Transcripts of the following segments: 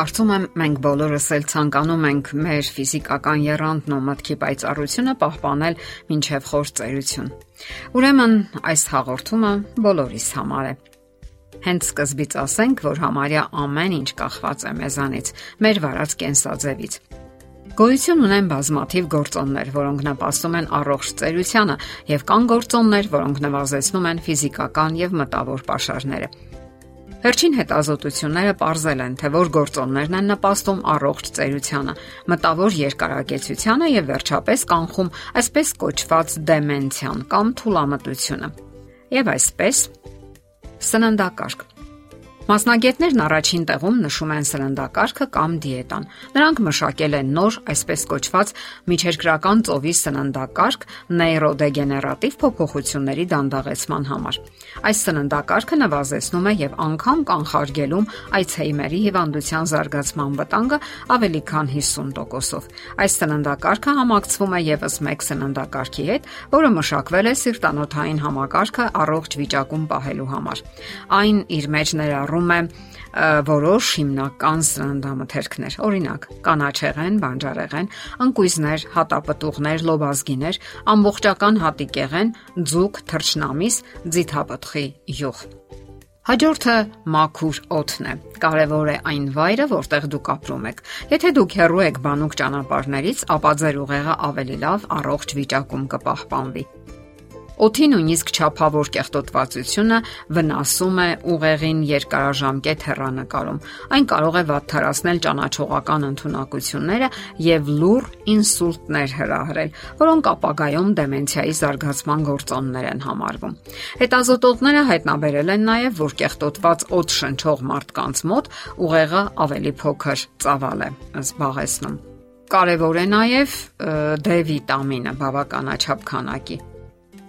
Կարծում եմ մենք բոլորս էլ ցանկանում ենք մեր ֆիզիկական երանդն ու մտքի պայծառությունը պահպանել մինչև խոր ծերություն։ Ուրեմն այս հաղորդումը բոլորիս համար է։ Հենց սկզբից ասենք, որ համարյա ամեն ինչ կախված է մեզանից, մեր վարած կենսաձևից։ Գոյություն ունեն բազմաթիվ գործոններ, որոնք նպաստում են առողջ ծերությանը, եւ կան գործոններ, որոնք նվազեցնում են ֆիզիկական եւ մտավոր ապաշարները։ Վերջին հետազոտությունները ողրզել են, թե որ գործոններն են նպաստում առողջ ծերությանը, մտավոր երկարակեցությանը եւ վերջապես կանխում այսպես կոչված դեմենցիան կամ թուլամտությունը։ Եվ այսպես սննդակարգ Մասնագետներն առաջին տեղում նշում են սննդակարգը կամ դիետան։ Նրանք մշակել են նոր, այսպես կոչված միջերկրական ծովի սննդակարգ նեյրոդեգեներատիվ փոփոխությունների դանդաղեցման համար։ Այս սննդակարգը նվազեցնում է եւ անգամ կանխարգելում Alzheimer-ի հիվանդության զարգացման վտանգը ավելի քան 50%-ով։ Այս սննդակարգը համակցվում է եւս մեկ սննդակարգի հետ, որը մշակվել է սիրտանոթային համակարգը առողջ վիճակում պահելու համար։ Այն իր մեջ ներառում ներառում է որոշ հիմնական սննդամթերքներ, օրինակ՝ կանաչեղեն, բանջարեղեն, ընկույզներ, հատապտուղներ, լոբազգիներ, ամբողջական հատիկեղեն, ձուկ, թռչնամիս, ձիթապտղի յուղ։ Հաջորդը մաքուր օդն է։ Կարևոր է այն վայրը, որտեղ դուք ապրում եք։ Եթե դուք հեռու եք բանուկ ճանապարհներից, ապա ձեր ուղեղը ավելի լավ առողջ վիճակում կպահպանվի։ Օթի նույնիսկ ճափավոր կեղտոտվածությունը վնասում է ուղեղին երկարաժամկետ հեռանկարում։ Այն կարող է վատթարացնել ճանաչողական ընտունակությունները եւ լուր ինսուլտներ հրահրել, որոնք ապագայում դեմենցիայի զարգացման գործոններ են համարվում։ Հետազոտողները հայտնաբերել են նաեւ, որ կեղտոտված օդ շնչող մարդկանց մոտ ուղեղը ավելի փոքր ծավալ է զբաղեցնում։ Կարևոր է նաև D վիտամինը բավականաչափ քանակի։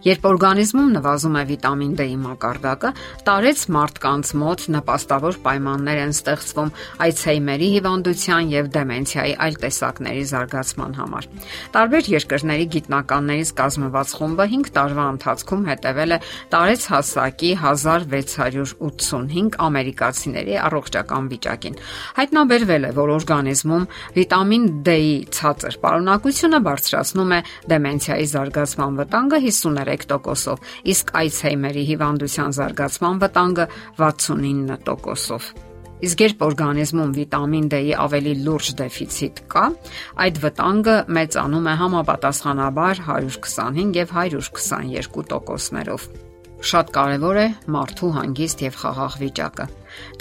Երբ օրգանիզմում նվազում է վիտամին D-ի մակարդակը, տարեց մարդկանց մոտ նպաստավոր պայմաններ են ստեղծվում Alzheimer-ի հիվանդության եւ դեմենցիայի այլ տեսակների զարգացման համար։ Տարբեր երկրների գիտնականներից կազմված խումբը 5 տարվա ընթացքում հետևել է տարեց հասակի 1685 ամերիկացիների առողջական վիճակին։ Հայտնաբերվել է, որ օրգանիզմում վիտամին D-ի ցածր պարունակությունը բարձրացնում է դեմենցիայի զարգացման վտանգը 50 33%-ով, իսկ Alzheimer-ի հիվանդության զարգացման վտանգը 69%-ով։ Իսկ երբ օրգանիզմում վիտամին D-ի ավելի լուրջ դեֆիցիտ կա, այդ վտանգը մեծանում է համապատասխանաբար 125 եւ 122%-ներով։ Շատ կարևոր է մարդու հանգիստ եւ խաղաղ վիճակը։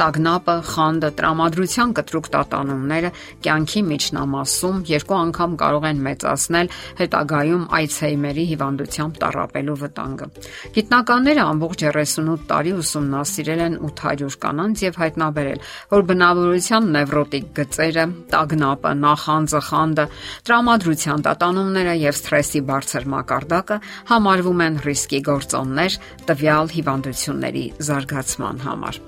Տագնապը, խանդը, տրամադրության կտրուկ տատանումները կյանքի միջնամասում երկու անգամ կարող են մեծացնել հետագայում Alzheimer-ի հիվանդությամբ տառապելու վտանգը։ Գիտնականները ամբողջ 38 տարի ուսումնասիրել են 800 կանանց եւ հայտնաբերել, որ բնավորության նևրոտիկ գծերը, տագնապը, նախանձը, խանդը, տրամադրության տատանումները եւ սթրեսի բարձր մակարդակը համարվում են ռիսկի գործոններ տվյալ հիվանդությունների զարգացման համար։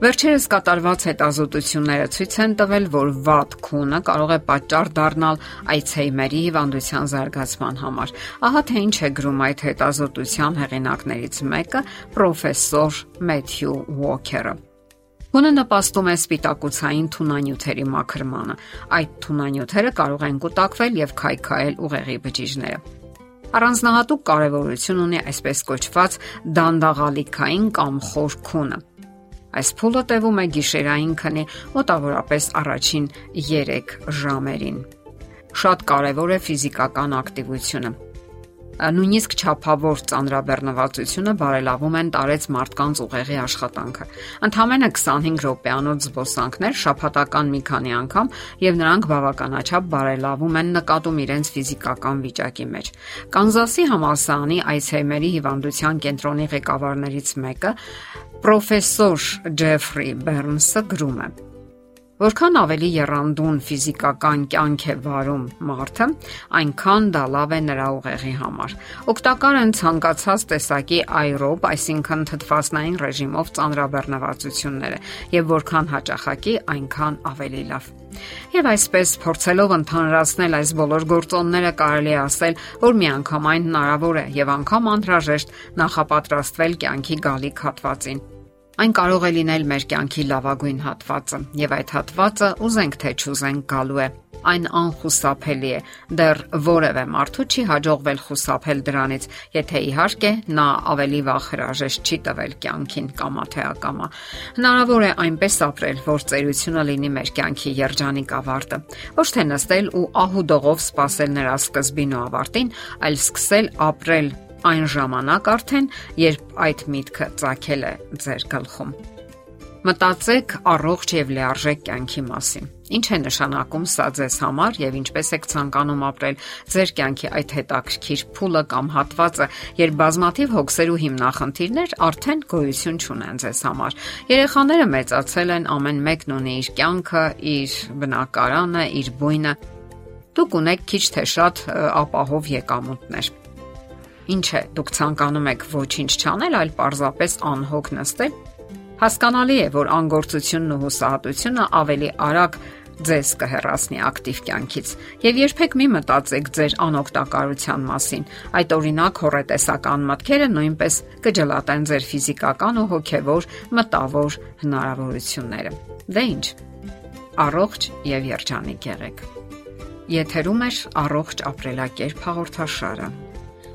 Վերջերս կատարված հետազոտությունները ցույց են տվել, որ վատ քունը կարող է պատճառ դառնալ Alzheimer-ի հիվանդության զարգացման համար։ Ահա թե ինչ է գրում այդ հետազոտության հեղինակներից մեկը, պրոֆեսոր Մեթյու Ուոքերը։ Հունը նպաստում է սպիտակուցային թունանյութերի մաքրմանը։ Այդ թունանյութերը կարող են կուտակվել եւ քայքայել ուղեղի բջիջները։ Առանձնահատուկ կարևորություն ունի այսպես կոչված դանդաղալիքային կամ խոր քունը։ Այս փուլը տևում է գիշերային քնի մոտավորապես առաջին 3 ժամերին։ Շատ կարևոր է ֆիզիկական ակտիվությունը նույնիսկ ճափավոր ծանրաբեռնվածությունը բարելավում են տարեց մարդկանց ուղեղի աշխատանքը։ Ընդհանրապես 25 րոպեանոց զբոսանքներ շաբաթական մի քանի անգամ եւ նրանք բավականաչափ բարելավում են նկատում իրենց ֆիզիկական վիճակի մեջ։ Կանզասի համալսարանի Alzheimer-ի հիվանդության կենտրոնի ղեկավարներից մեկը պրոֆեսոր Ջեֆրի Բերնսը գրում է. Որքան ավելի երանդուն ֆիզիկական կյանք է վարում մարդը, այնքան դա լավ է նրա ուղեղի համար։ Օգտակար են ցանկացած տեսակի այրոբ, այսինքն թթվասնային ռեժիմով ծանրաբեռնվածությունները, եւ որքան հաճախակի, այնքան ավելի լավ։ Եվ այսպես փորձելով ընդհանրացնել այս բոլոր գործոնները կարելի է ասել, որ միանգամայն հնարավոր է եւ անգամ անհրաժեշտ նախապատրաստվել կյանքի գալիք հատվածին Այն կարող է լինել մեր կյանքի լավագույն հատվածը, եւ այդ հատվածը ուզենք թե չուզենք գալու է։ Այն անխուսափելի է։ Դեռ որևէ մարդու չի հաջողվել խուսափել դրանից, եթե իհարկե նա ավելի վաղ հրաժեշտ չի տվել կյանքին կամա թե ակամա։ Հնարավոր է այնպես ապրել, որ ծերությունը լինի մեր կյանքի երջանիկ ավարտը։ Ոչ թե նստել ու ահուդողով սպասել նրա սկզբին ու ավարտին, այլ սկսել ապրել այն ժամանակ արդեն, երբ այդ միտքը ծագել է ձեր գլխում։ Մտածեք առողջ եւ լիարժեք կյանքի մասին։ Ինչ է նշանակում սա ձեզ համար եւ ինչպես եք ցանկանում ապրել ձեր կյանքի այդ հետաքրքիր փուլը կամ հատվածը, երբ բազմաթիվ հոգսեր ու հիմնախնդիրներ արդեն գոյություն չունեն ձեզ համար։ Երեխաները մեծացել են, ամեն մեկն ունի իր կյանքը, իր բնակարանը, իր բույնը։ Դուք ունեք քիչ թե շատ ապահով եկամուտներ Ինչ է, դուք ցանկանում եք ոչինչ չանել, այլ պարզապես անհոգ նստել։ Հասկանալի է, որ անգործությունն ու հուսահատությունը ավելի արագ ձեզ կհեռացնի ակտիվ կյանքից եւ երբեք մի մտածեք ձեր անօգտակարության մասին այդ օրինակ հորետեսական մտքերը նույնպես կջլատեն ձեր ֆիզիկական ու հոգեվոր մտավոր հնարավորությունները դե ինչ առողջ եւ երջանիկ եղեք եթերում է առողջ ապրելակերպ հաղորդաշարը